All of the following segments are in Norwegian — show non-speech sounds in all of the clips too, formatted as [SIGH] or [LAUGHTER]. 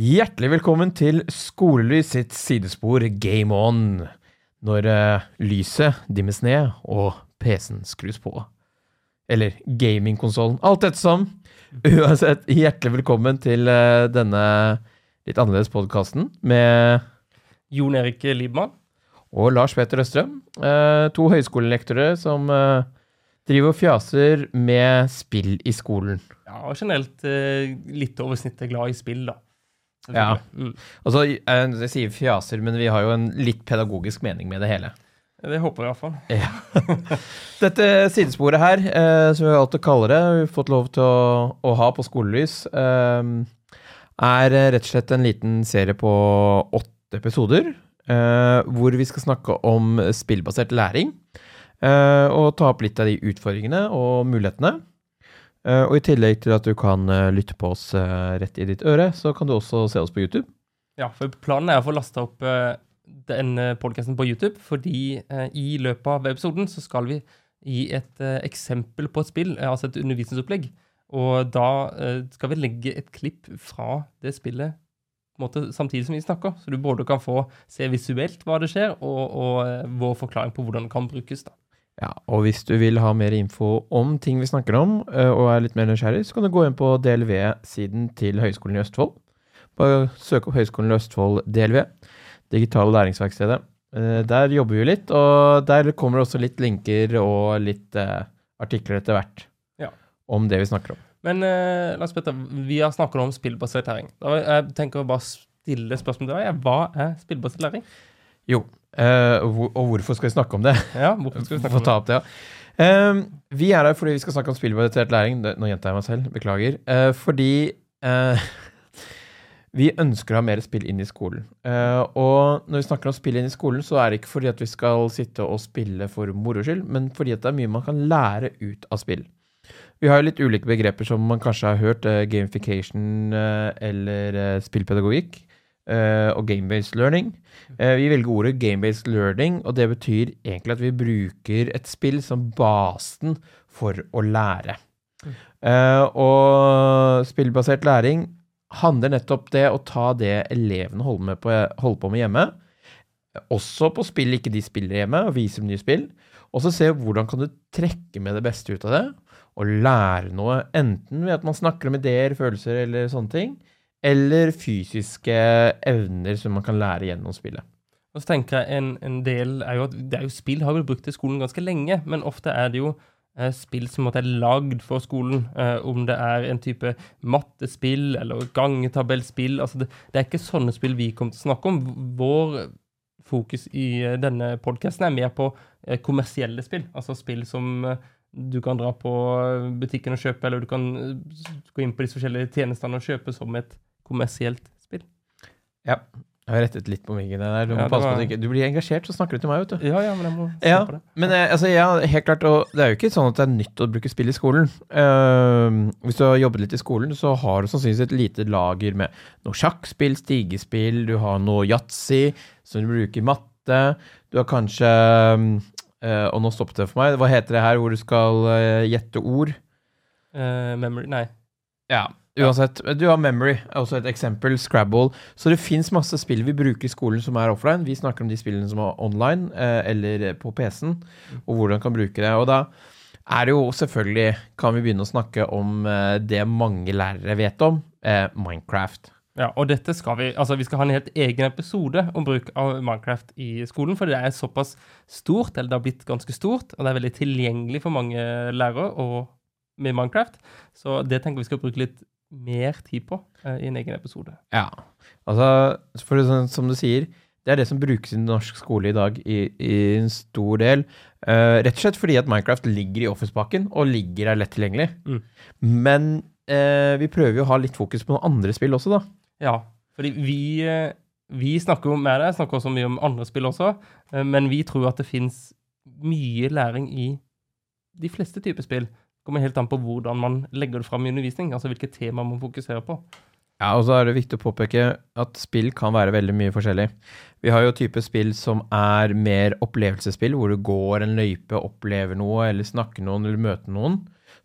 Hjertelig velkommen til Skolelys sitt sidespor Game On. Når uh, lyset dimmes ned og PC-en skrus på. Eller gamingkonsollen. Alt ettersom. Uansett, hjertelig velkommen til uh, denne litt annerledes podkasten med Jon Erik Liebmann. og Lars Peter Østrøm. Uh, to høyskolelektorer som driver og fjaser med spill i skolen. Ja, og generelt litt over snittet glad i spill, da. Ja. Mm. Altså, jeg, jeg sier fjaser, men vi har jo en litt pedagogisk mening med det hele. Det håper jeg iallfall. [LAUGHS] Dette sidesporet her, eh, som vi alltid kaller det, vi har fått lov til å, å ha på skolelys, eh, er eh, rett og slett en liten serie på åtte episoder, eh, hvor vi skal snakke om spillbasert læring, eh, og ta opp litt av de utfordringene og mulighetene. Eh, og i tillegg til at du kan eh, lytte på oss eh, rett i ditt øre, så kan du også se oss på YouTube. Ja, for planen er å få lasta opp denne den podkasten på YouTube, fordi i løpet av episoden så skal vi gi et eksempel på et spill, altså et undervisningsopplegg. Og da skal vi legge et klipp fra det spillet måte, samtidig som vi snakker. Så du både kan få se visuelt hva det skjer, og, og vår forklaring på hvordan det kan brukes. da. Ja, og hvis du vil ha mer info om ting vi snakker om, og er litt mer nysgjerrig, så kan du gå inn på DLV-siden til Høgskolen i Østfold. Bare søk opp Høgskolen i Østfold DLV, Digitale læringsverkstedet. Eh, Der jobber vi litt, og der kommer også litt linker og litt eh, artikler etter hvert Ja. om det vi snakker om. Men eh, Lars Petter, vi har snakket om spillbasert læring. Jeg tenker å bare stille spørsmål til deg. Hva er spillbasert læring? Jo, eh, og hvorfor skal vi snakke om det? Ja, hvorfor skal vi snakke om det? det, ja. uh, vi er her fordi vi skal snakke om spillbasert læring. Nå gjentar jeg meg selv, beklager. Uh, fordi eh, [LAUGHS] vi ønsker å ha mer spill inn i skolen. Og når vi snakker om spill inn i skolen, så er det ikke fordi at vi skal sitte og spille for moro skyld, men fordi at det er mye man kan lære ut av spill. Vi har jo litt ulike begreper som man kanskje har hørt. gamification eller spillpedagogikk. Eh, og game-based learning. Uh, vi velger ordet game-based learning, og det betyr egentlig at vi bruker et spill som basen for å lære. Uh, og spillbasert læring handler nettopp det å ta det elevene holder, på, holder på med hjemme, også på spill ikke de spiller hjemme, og vise dem nye spill, og så se hvordan kan du trekke med det beste ut av det, og lære noe, enten ved at man snakker om ideer, følelser eller sånne ting, eller fysiske evner som man kan lære gjennom spillet. Og så tenker jeg en, en del er jo at det er jo spill har blitt brukt i skolen ganske lenge, men ofte er det jo eh, spill som er lagd for skolen. Eh, om det er en type mattespill eller gangetabellspill. altså det, det er ikke sånne spill vi kommer til å snakke om. Vår fokus i eh, denne podkasten er mer på eh, kommersielle spill. Altså spill som eh, du kan dra på butikken og kjøpe, eller du kan eh, gå inn på de forskjellige tjenestene og kjøpe som et kommersielt spill. Ja, jeg har rettet litt på myggen der. Du, må Ja, passe på var- at du, ikke, du blir engasjert, så snakker du til meg, vet du. Ja, ja, men jeg må se Ja, på det. men eh, altså, ja, helt klart, og det er jo ikke sånn at det er nytt å bruke spill i skolen. Uh, hvis du har jobbet litt i skolen, så har du sannsynligvis et lite lager med noe sjakkspill, stigespill, du har noe yatzy som du bruker i matte, du har kanskje uh, Og nå stoppet det for meg. Hva heter det her hvor du skal uh, gjette ord? Memory Nei. Ja, uansett. Du har Memory, også et eksempel. Scrabble. Så det fins masse spill vi bruker i skolen som er offline. Vi snakker om de spillene som er online eh, eller på PC-en, og hvordan kan bruke det. Og da er det jo selvfølgelig Kan vi begynne å snakke om eh, det mange lærere vet om? Eh, Minecraft. Ja, og dette skal vi Altså, vi skal ha en helt egen episode om bruk av Minecraft i skolen, for det er såpass stort, eller det har blitt ganske stort, og det er veldig tilgjengelig for mange lærere og med Minecraft. Så det tenker vi skal bruke litt mer tid på eh, i en egen episode. Ja. Altså, for det, sånn som du sier, det er det som brukes i norsk skole i dag i, i en stor del. Uh, rett og slett fordi at Minecraft ligger i Office-pakken og ligger der lett tilgjengelig. Mm. Men uh, vi prøver jo å ha litt fokus på noen andre spill også, da. Ja, fordi vi, eh, vi snakker jo med deg, snakker også mye om andre spill også, men vi tror at det finnes mye læring i de fleste typer spill. Kommer helt an på hvordan man legger det fram i undervisning, altså hvilke tema man fokuserer på. Ja, og så er det viktig å påpeke at spill kan være veldig mye forskjellig. Vi har jo type spill som er mer opplevelsesspill, hvor du går en løype, opplever noe, eller snakker noen, eller møter noen.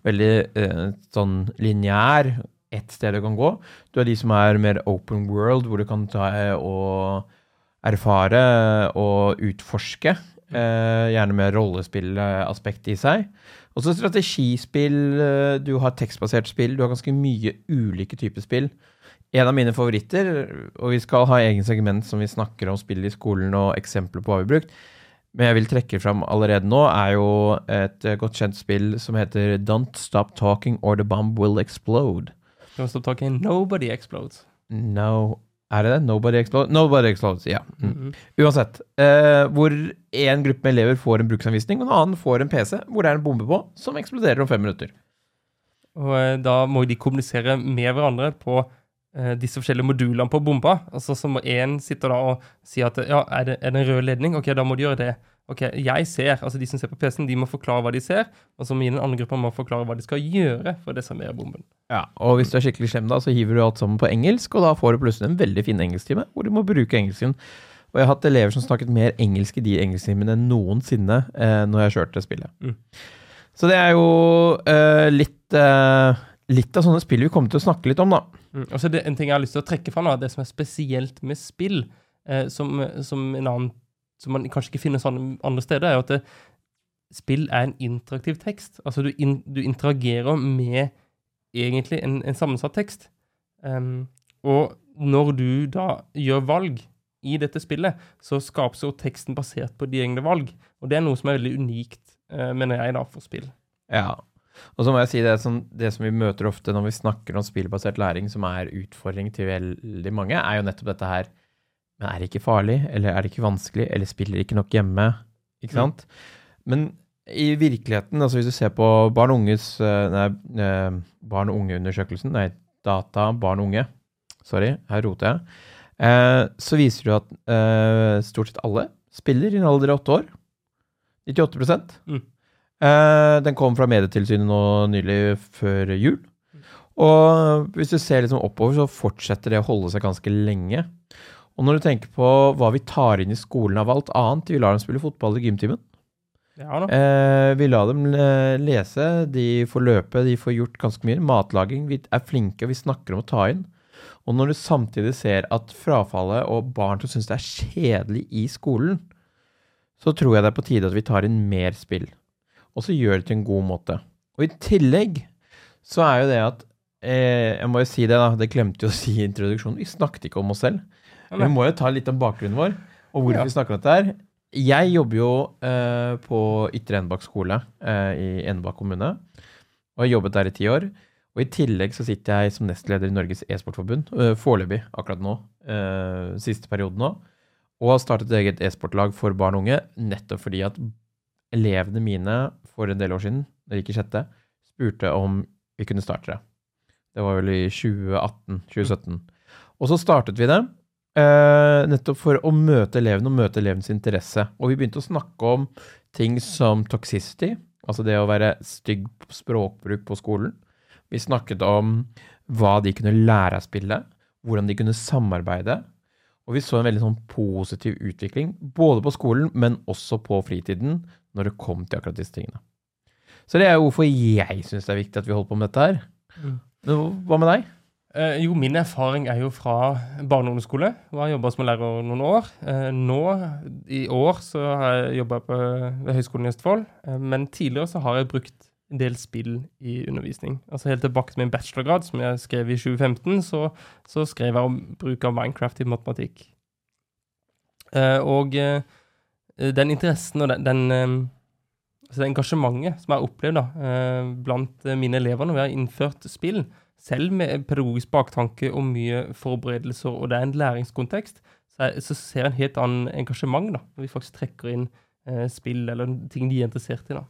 Veldig eh, sånn lineær ett sted du kan gå. Du har de som er mer open world, hvor du kan ta eh, og erfare og utforske. Eh, gjerne med rollespillaspekt i seg. Og så strategispill, eh, du har tekstbasert spill, du har ganske mye ulike typer spill. En av mine favoritter, og vi skal ha egen segment som vi snakker om spill i skolen og eksempler på hva vi har brukt, men jeg vil trekke fram allerede nå, er jo et godt kjent spill som heter Don't Stop Talking or the Bomb Will Explode. Don't Stop Talking, Nobody Explodes. No Er det det? Nobody Explodes? Nobody Explodes, ja. Mm. Mm -hmm. Uansett. Eh, hvor en gruppe med elever får en bruksanvisning, og en annen får en PC hvor det er en bombe på, som eksploderer om fem minutter. Og eh, da må de kommunisere med hverandre på eh, disse forskjellige modulene på bomba. Altså Så må én sitte da og si at ja, er det, er det en rød ledning? Ok, da må de gjøre det. Ok, jeg ser, altså De som ser på PC-en, de må forklare hva de ser. Og så må den andre gruppa må forklare hva de skal gjøre for å desarmere bomben. Ja, og hvis du er skikkelig slem, da, så hiver du alt sammen på engelsk, og da får du plutselig en veldig fin engelsktime hvor du må bruke engelsken. Og jeg har hatt elever som snakket mer engelsk i de engelsktimene enn noensinne eh, når jeg kjørte spillet. Mm. Så det er jo eh, litt, eh, litt av sånne spill vi kommer til å snakke litt om, da. Mm. Og så er det en ting jeg har lyst til å trekke fra nå, det som er spesielt med spill, eh, som, som en annen som man kanskje ikke finner sånn andre steder, er jo at det, spill er en interaktiv tekst. Altså du, in, du interagerer med egentlig en, en sammensatt tekst. Um, og når du da gjør valg i dette spillet, så skapes jo teksten basert på de egne valg. Og det er noe som er veldig unikt, uh, mener jeg, da, for spill. Ja. Og så må jeg si det som, det som vi møter ofte når vi snakker om spillbasert læring, som er utfordring til veldig mange, er jo nettopp dette her Men er det ikke farlig, eller er det ikke vanskelig, eller spiller ikke nok hjemme? Ikke sant? Mm. Men i virkeligheten, altså hvis du ser på barn og unges Nei, barn og unge-undersøkelsen, nei, data barn og unge, sorry, her roter jeg, eh, så viser det at eh, stort sett alle spiller i en alder av åtte år. 98 Mm. eh, Den kom fra Medietilsynet nå nylig før jul. Og hvis du ser liksom oppover, så fortsetter det å holde seg ganske lenge. Og når du tenker på hva vi tar inn i skolen av alt annet Vi lar dem spille fotball i gymtimen. Ja da. Eh, vi lar dem lese, de får løpe, de får gjort ganske mye. Matlaging. Vi er flinke, og vi snakker om å ta inn. Og når du samtidig ser at frafallet og barn som syns det er kjedelig i skolen, så tror jeg det er på tide at vi tar inn mer spill. Og så gjør det til en god måte. Og i tillegg så er jo det at eh, Jeg må jo si det, da. Det glemte jo å si i introduksjonen. Vi snakket ikke om oss selv. Ja, Vi må jo ta litt om bakgrunnen vår, og hvorfor Ja. vi snakker om dette her. Jeg jobber jo eh, på Ytre Enebakk skole eh, i Enebakk kommune, og har jobbet der i ti år. Og i tillegg så sitter jeg som nestleder i Norges e-sportforbund, eh, foreløpig akkurat nå, eh, siste periode nå, og har startet eget e-sportlag for barn og unge, nettopp fordi at elevene mine for en del år siden, da jeg gikk i sjette, spurte om vi kunne starte det. Det var vel i 2018-2017. Og så startet vi det, eh, nettopp for å møte elevene og møte elevens interesse. Og vi begynte å snakke om ting som toxicity, altså det å være stygg språkbruk på skolen. Vi snakket om hva de kunne lære av spillet, hvordan de kunne samarbeide. Og vi så en veldig sånn positiv utvikling, både på skolen, men også på fritiden, når det kom til akkurat disse tingene. Så det er jo hvorfor jeg syns det er viktig at vi holder på med dette her. Mm. Hva med deg? Eh, jo, min erfaring er jo fra barne- og ungdomsskole. Jeg har jobba som lærer noen år. Eh, nå, i år, så har jeg jobba ved Høgskolen i Østfold. Eh, men tidligere så har jeg brukt en del spill i undervisning. Altså Helt tilbake til min bachelorgrad, som jeg skrev i 2015, så, så skrev jeg om bruk av Minecraft i matematikk. Og den interessen og den, den altså det engasjementet som jeg har opplevd da, blant mine elever når vi har innført spill, selv med pedagogisk baktanke og mye forberedelser, og det er en læringskontekst, så, er, så ser en helt annen engasjement da, når vi faktisk trekker inn eh, spill eller ting de er interessert i. da.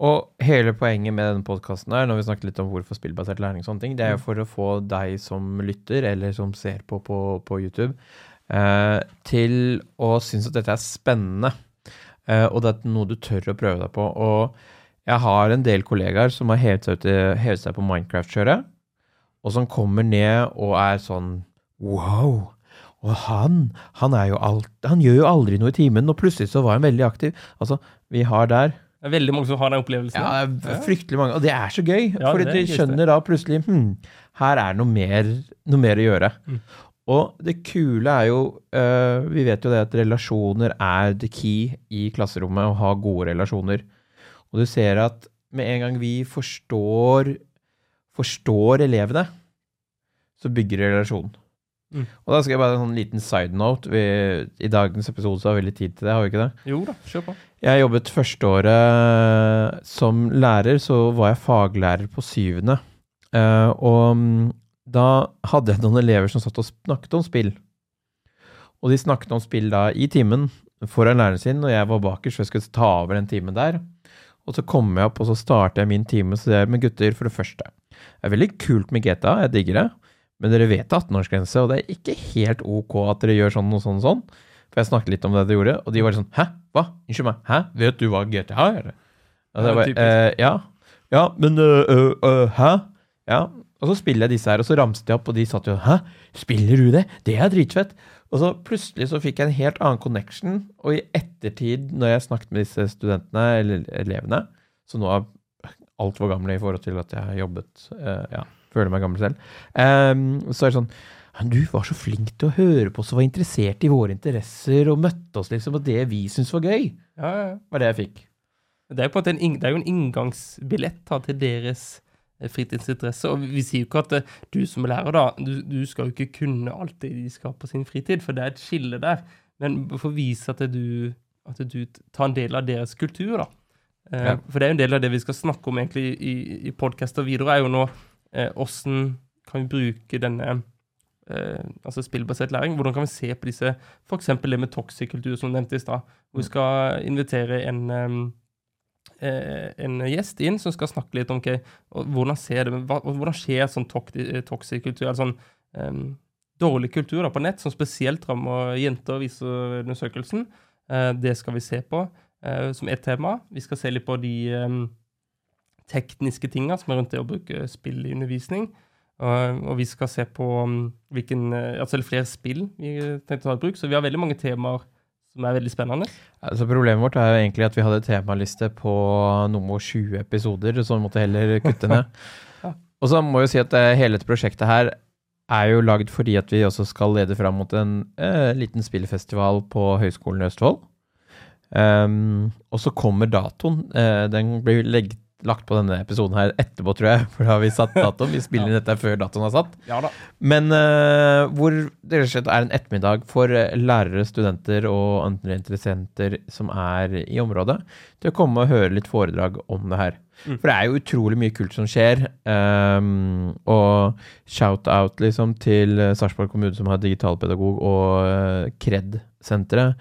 Og hele poenget med denne podkasten her, når vi snakker litt om hvorfor spillbasert læring og sånne ting, det er jo Mm. for å få deg som lytter, eller som ser på på, på YouTube, eh, til å synes at dette er spennende. Eh, og det er noe du tør å prøve deg på. Og jeg har en del kollegaer som har hevet seg, hevet seg på Minecraft-kjøret, og som kommer ned og er sånn Wow! Og han, han er jo alt Han gjør jo aldri noe i timen, og plutselig så var han veldig aktiv. Altså, vi har der Det er veldig mange som har den opplevelsen. Ja, det er fryktelig mange. Og det er så gøy, Ja, er de skjønner da plutselig hm, her er noe mer, noe mer å gjøre. Mm. Og det kule er jo uh, Vi vet jo det at relasjoner er the key i klasserommet, å ha gode relasjoner. Og du ser at med en gang vi forstår, forstår elevene, så bygger det relasjon. Mm. Og da skal jeg bare en sånn liten side note. Vi, I dagens episode så har vi litt tid til det, har vi ikke det? Jo da, kjør på. Jeg jobbet førsteåret som lærer, så var jeg faglærer på syvende. Uh, og mm, da hadde jeg noen elever som satt og snakket om spill. Og de snakket om spill da i timen foran læreren sin, og jeg var bakerst, så jeg skulle ta over den timen der. Og så kommer jeg opp, og så starter jeg min time så det er med gutter, for det første. Det er veldig kult med GTA, jeg digger det. Men dere vet 18-årsgrense, og det er ikke helt ok at dere gjør sånn og sånn og sånn. For jeg snakket litt om det dere gjorde, og de var sånn Hæ? Hva? Unnskyld meg. Hæ? Vet du hva GTA er? Og bare, typisk. eh, ja. Ja, men øh, øh, Hæ? Ja. Og så spiller jeg disse her, og så ramset jeg opp, og de satt jo Hæ? Spiller du det? Det er dritfett. Og så plutselig så fikk jeg en helt annen connection, og i ettertid, når jeg snakket med disse studentene, eller elevene, som nå er altfor gamle i forhold til at jeg har jobbet eh, Ja, føler meg gammel selv. Ehm, så er det sånn «Men Du var så flink til å høre på oss og var interessert i våre interesser og møtte oss liksom, og det vi syntes var gøy, Ja, ja, ja. var det jeg fikk. Det er, jo på en det er jo en inngangsbillett da, til deres fritidsinteresse. Og vi sier jo ikke at eh, du som er lærer, da, du, du skal jo ikke kunne alt det de skal på sin fritid, for det er et skille der. Men for å vise at du, at du tar en del av deres kultur, da. Eh, Ja. For det er jo en del av det vi skal snakke om egentlig i, i podkaster videre, er jo nå eh, hvordan kan vi bruke denne eh, altså spillbasert læring. Hvordan kan vi se på disse F.eks. det med toxic kultur, som nevnte i stad. Hvor vi skal invitere en eh, en gjest inn som skal snakke litt om okay, hvordan, ser det, hvordan skjer sånn tok- toxic kultur, sånn em, dårlig kultur da, på nett, som spesielt rammer jenter, viser undersøkelsen. Eh, det skal vi se på eh, som ett tema. Vi skal se litt på de tekniske tinga som er rundt det å bruke spill i undervisning. Og, vi skal se på um, hvilken eh, Altså er flere spill vi tenkte å ta i bruk. Så vi har veldig mange temaer som er veldig spennende. Altså Problemet vårt er jo egentlig at vi hadde temaliste på nummer 20 episoder, så vi måtte heller kutte ned. [LAUGHS] Ja. Og så må jeg jo si at eh, hele dette prosjektet her er jo lagd fordi at vi også skal lede fram mot en eh, liten spillfestival på Høgskolen i Østfold. Um, og så kommer datoen. Eh, den blir legg, lagt på denne episoden her etterpå, tror jeg. [LAUGHS] For da har vi satt datoen. Vi spiller inn dette før datoen er satt. Ja da. Men uh, hvor det rett er en ettermiddag for eh, lærere, studenter og andre interessenter som er i området, til å komme og høre litt foredrag om det her. Mm. For det er jo utrolig mye kult som skjer. Um, og shout-out liksom til eh, Sarpsborg kommune, som har digitalpedagog, og uh, KRED-senteret,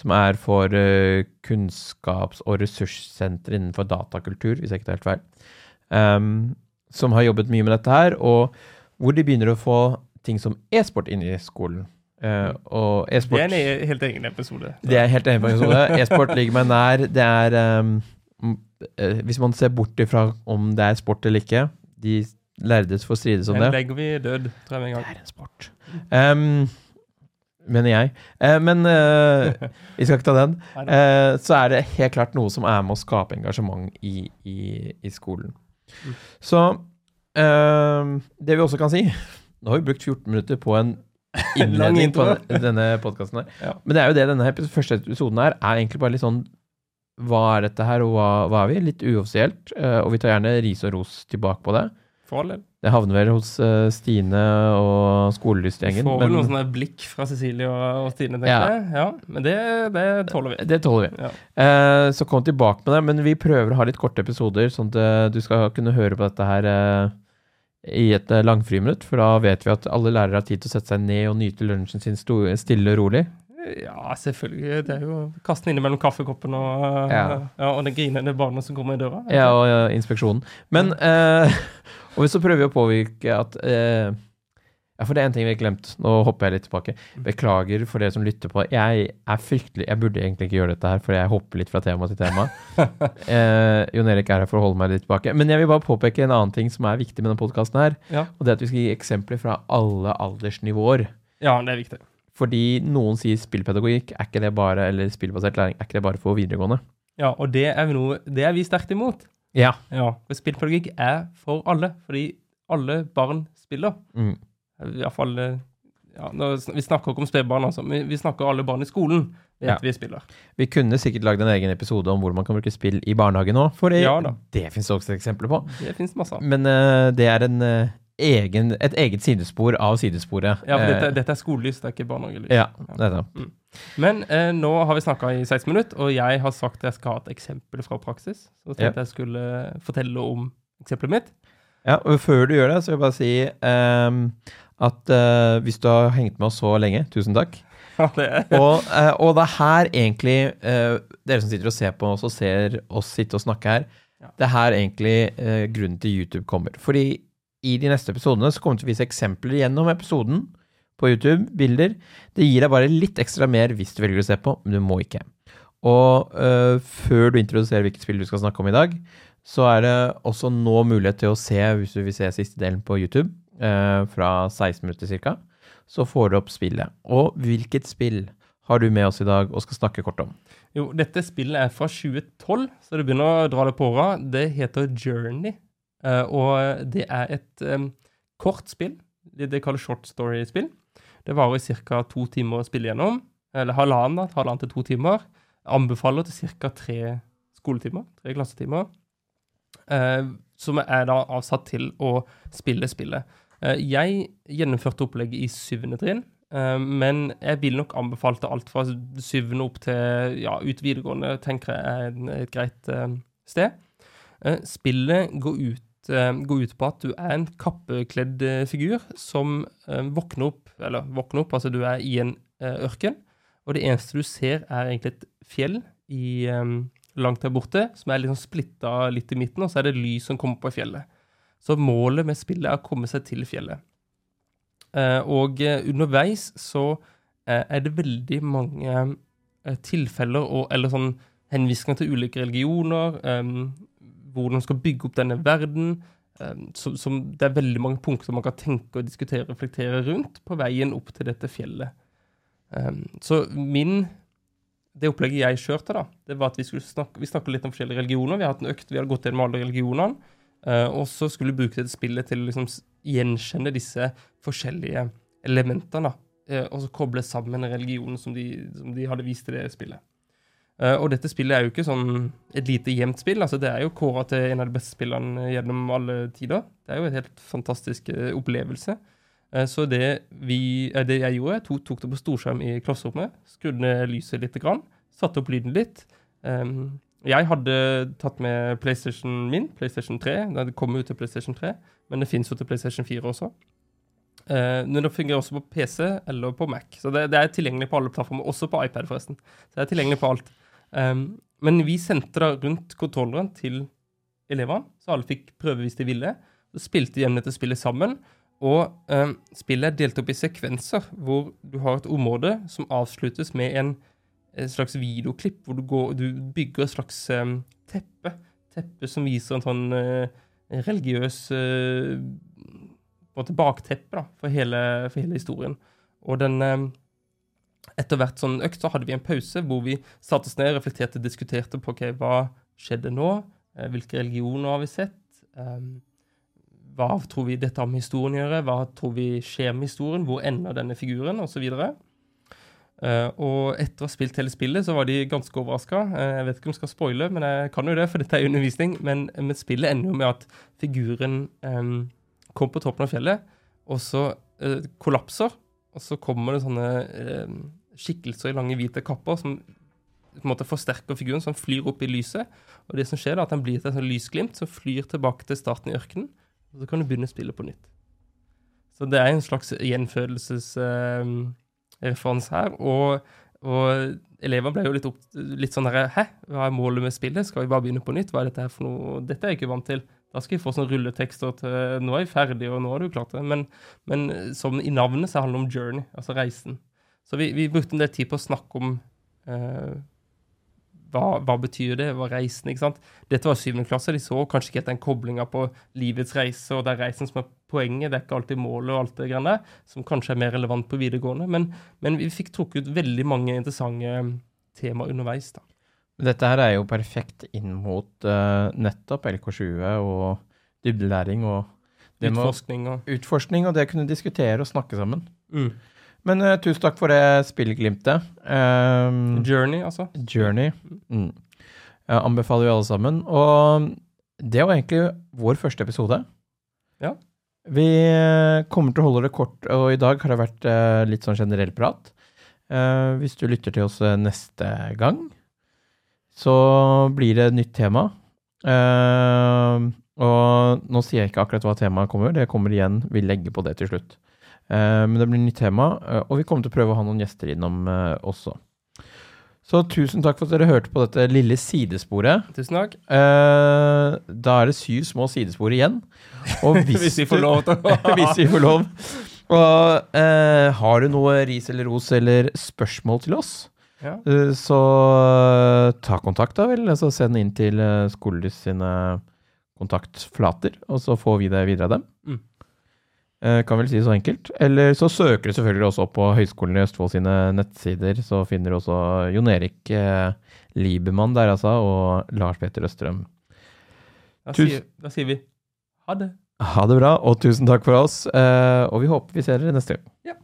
som er for eh, kunnskaps- og ressurssenter innenfor datakultur, hvis jeg ikke tar helt feil. um, som har jobbet mye med dette her, og hvor de begynner å få ting som e-sport inn i skolen. Uh, og Det e-sport er en e- helt egen episode. det er helt egen episode. [LAUGHS] E-sport ligger meg nær. Det er um, Hvis man ser bort ifra om det er sport eller ikke De lærdes får strides om Den det. legger vi død, tror jeg med en Det er en sport. Um, mener jeg. Eh, men eh, vi skal ikke ta den. [LAUGHS] Eh, så er det helt klart noe som er med å skape engasjement i, i, i skolen. Mm. Så eh, det vi også kan si Nå har vi brukt 14 minutter på en [LAUGHS] innledning på [LAUGHS] denne podkasten her. Ja. Men det er jo det denne første episoden her er egentlig bare litt sånn Hva er dette her, og hva, hva er vi? Litt uoffisielt. eh, og vi tar gjerne ris og ros tilbake på det. For all del. Det havner vel hos uh, Stine og skolelystgjengen. får vel men- noen sånne blikk fra Cecilie og, og Stine, tenker Ja. jeg. Ja, men det, det tåler vi. Det tåler vi. Ja. Uh, så kom tilbake med det, men vi prøver å ha litt korte episoder, sånn at eh, du skal kunne høre på dette her uh, i et langfriminutt. For da vet vi at alle lærere har tid til å sette seg ned og nyte lunsjen sin stille og rolig. Ja, selvfølgelig. Det er jo kaste den innimellom kaffekoppen og, Ja. ja. og det grinende barnet som kommer i døra. Ja, og ja, inspeksjonen. Men eh, [LAUGHS] Og så prøver vi å påvirke at eh, Ja, for det er en ting vi har glemt. Nå hopper jeg litt tilbake. Beklager for dere som lytter på. Jeg er fryktelig Jeg burde egentlig ikke gjøre dette her, for jeg hopper litt fra tema til tema. [LAUGHS] eh, Jon Erik er her for å holde meg litt tilbake. Men jeg vil bare påpeke en annen ting som er viktig med denne podkasten her. Ja. Og det er at vi skal gi eksempler fra alle aldersnivåer. ja, det er viktig. Fordi noen sier spillpedagogikk, er ikke det bare, eller spillbasert læring, er ikke det bare for videregående? Ja, og det er, noe, det er vi sterkt imot. Ja. Ja, for Spillpedagogikk er for alle, fordi alle barn spiller. Mm. I hvert fall eh, ja, Vi snakker ikke om spedbarn, altså, vi snakker alle barn i skolen. Ja. vi spiller. Vi kunne sikkert lagd en egen episode om hvor man kan bruke spill i barnehagen òg, for det, Ja det finnes det også eksempler på. Det masse. Men uh, det er en, eh, egen, et eget sidespor av sidesporet. Ja, for dette, Eh, dette er skolelys, det er ikke barnehagelys. ja, nettopp. Men eh, nå har vi snakka i 16 minutter, og jeg har sagt at jeg skal ha et eksempel fra praksis. Så tenkte tenkte jeg skulle fortelle om eksempelet mitt. Ja, og før du gjør det, så vil jeg bare si ehm, at eh, hvis du har hengt med oss så lenge, tusen takk. [LAUGHS] Ja, det er Og, eh, og det er her egentlig eh, Dere som sitter og ser på oss og ser oss sitte og snakke her, Ja. det er her egentlig eh, grunnen til YouTube kommer. Fordi i de neste episodene så kommer vi til å vise eksempler gjennom episoden på YouTube, bilder. Det gir deg bare litt ekstra mer hvis du velger å se på, men du må ikke. Og eh, før du introduserer hvilket spill du skal snakke om i dag, så er det også nå mulighet til å se, hvis du vil se siste delen på YouTube, eh, fra 16 minutter ca., så får du opp spillet. Og hvilket spill har du med oss i dag og skal snakke kort om? Jo, dette spillet er fra 2012, så det begynner å dra det på åra. Det heter Journey, og det er et kort spill. Det, det kalles short story-spill. Det varer ca. to timer å spille gjennom. Eller halvannen, da, halvannen til to timer. Anbefaler til ca. tre skoletimer, tre klassetimer. eh, som er da avsatt til å spille spillet. Eh, jeg gjennomførte opplegget i syvende trinn. Eh, men jeg vil nok anbefale alt fra syvende opp til ja, ut videregående, tenker jeg er et greit eh, sted. Eh, spillet går ut, eh, går ut på at du er en kappekledd eh, figur som eh, våkner opp, eller våkner opp, altså du er i en eh, ørken, og det eneste du ser er egentlig et fjell i, eh, langt der borte, som er liksom splitta litt i midten, og så er det lys som kommer på fjellet. Så målet med spillet er å komme seg til fjellet. Eh, og eh, underveis så eh, er det veldig mange eh, tilfeller og, eller sånn henvisninger til ulike religioner, um, hvordan man skal bygge opp denne verden. Som, som det er veldig mange punkter man kan tenke og diskutere og reflektere rundt på veien opp til dette fjellet. Um, så min det opplegget jeg kjørte, da, det var at vi skulle snakke, vi snakket litt om forskjellige religioner. Vi hatt en økt, vi hadde gått gjennom alle religionene. Uh, og så skulle vi bruke dette spillet til å liksom gjenkjenne disse forskjellige elementene. eh, og så koble sammen religionen som de, som de hadde vist i det spillet. Eh, og dette spillet er jo ikke sånn et lite jevnt spill. altså Det er jo kåra til en av de beste spillene gjennom alle tider. Det er jo en helt fantastisk eh, opplevelse. Eh, så det, vi, det jeg gjorde, tok, tok det på storskjerm i klasserommet, skrudde ned lyset litt, grann, satte opp lyden litt. Um, jeg hadde tatt med PlayStation min, PlayStation 3. Den kom ut til PlayStation 3, men det fins jo til PlayStation 4 også. Uh, men det fungerer også på PC eller på Mac. Så det, det er tilgjengelig på alle plattformer, også på iPad, forresten. Så det er tilgjengelig på alt. Um, men vi sendte da rundt kontrolleren til elevene, så alle fikk prøve hvis de ville. Så spilte de gjennom dette spillet sammen. Og um, spillet er delt opp i sekvenser, hvor du har et område som avsluttes med en, en slags videoklipp, hvor du, går, du bygger et slags um, teppe. Teppe som viser en sånn uh, religiøs uh, bakteppe da, for hele, for hele historien. Og den Etter hvert sånn økt så hadde vi en pause hvor vi satte oss ned, reflekterte, diskuterte på okay, hva skjedde nå, Eh, hvilke religioner har vi sett, um, hva tror vi dette har med historien å gjøre, hva tror vi skjer med historien, hvor ender denne figuren, osv. Uh, og etter å ha spilt hele spillet, så var de ganske overraska. jeg vet ikke om jeg skal spoile, men jeg kan jo det, for dette er undervisning. Men, men spillet ender jo med at figuren um, kommer på toppen av fjellet, og så kollapser. Og så kommer det sånne uh, skikkelser i lange, hvite kapper som på en måte forsterker figuren, som flyr opp i lyset. Og det som skjer, er at han blir til et sånt lysglimt som flyr tilbake til starten i ørkenen. Og så kan du begynne å spille på nytt. Så det er en slags gjenfødelsesreferanse her. Og, og elevene ble jo litt, opp, litt sånn herre Hæ, hva er målet med spillet? Skal vi bare begynne på nytt? Hva er dette her for noe? Dette er jeg ikke vant til. Da skal vi få sånne rulletekster til Nå er vi ferdig, og nå har du klart det. Men, men som i navnet så handler det om journey, altså reisen. Så vi, vi brukte en del tid på å snakke om eh, hva, hva, betyr det? Hva reisen? ikke sant? Dette var syvende klasse. De så kanskje ikke helt den koblinga på livets reise, og det er reisen som er poenget. Det er ikke alltid målet og alt det greiene der, som kanskje er mer relevant på videregående. Men, men vi fikk trukket ut veldig mange interessante temaer underveis. da. Dette her er jo perfekt inn mot uh, nettopp LK20 og dybdelæring og Utforskning og utforskning og det å kunne diskutere og snakke sammen. mm. Men uh, tusen takk for det spillglimtet. Um, Journey, altså. Journey. Mm. Jeg anbefaler jo alle sammen. Og det var egentlig vår første episode. Ja. Vi eh, kommer til å holde det kort, og i dag har det vært uh, litt sånn generell prat. Uh, hvis du lytter til oss neste gang, så blir det et nytt tema. Uh, og nå sier jeg ikke akkurat hva temaet kommer, det kommer igjen. Vi legger på det til slutt. Uh, men det blir et nytt tema, eh, og vi kommer til å prøve å ha noen gjester innom også. Så tusen takk for at dere hørte på dette lille sidesporet. Tusen takk. Eh, da er det syv små sidespor igjen. [LAUGHS] Hvis, Hvis vi får lov [LAUGHS] hvis vi får lov. Og eh, har du noe ris eller ros eller spørsmål til oss, Ja. eh, så eh, ta kontakt, da vel. Altså send inn til Skoledys sine kontaktflater, og så får vi det videre av dem. Mm. Eh, kan vel si det så enkelt. Eller så søker du selvfølgelig også opp på Høgskolen i Østfold sine nettsider. Så finner du også Jon Erik eh, Liebermann der, altså, og Lars Peter Østrøm. Da sier, da sier vi ha det. Ha det bra, og tusen takk for oss. eh, og vi håper vi ser dere neste gang. Ja.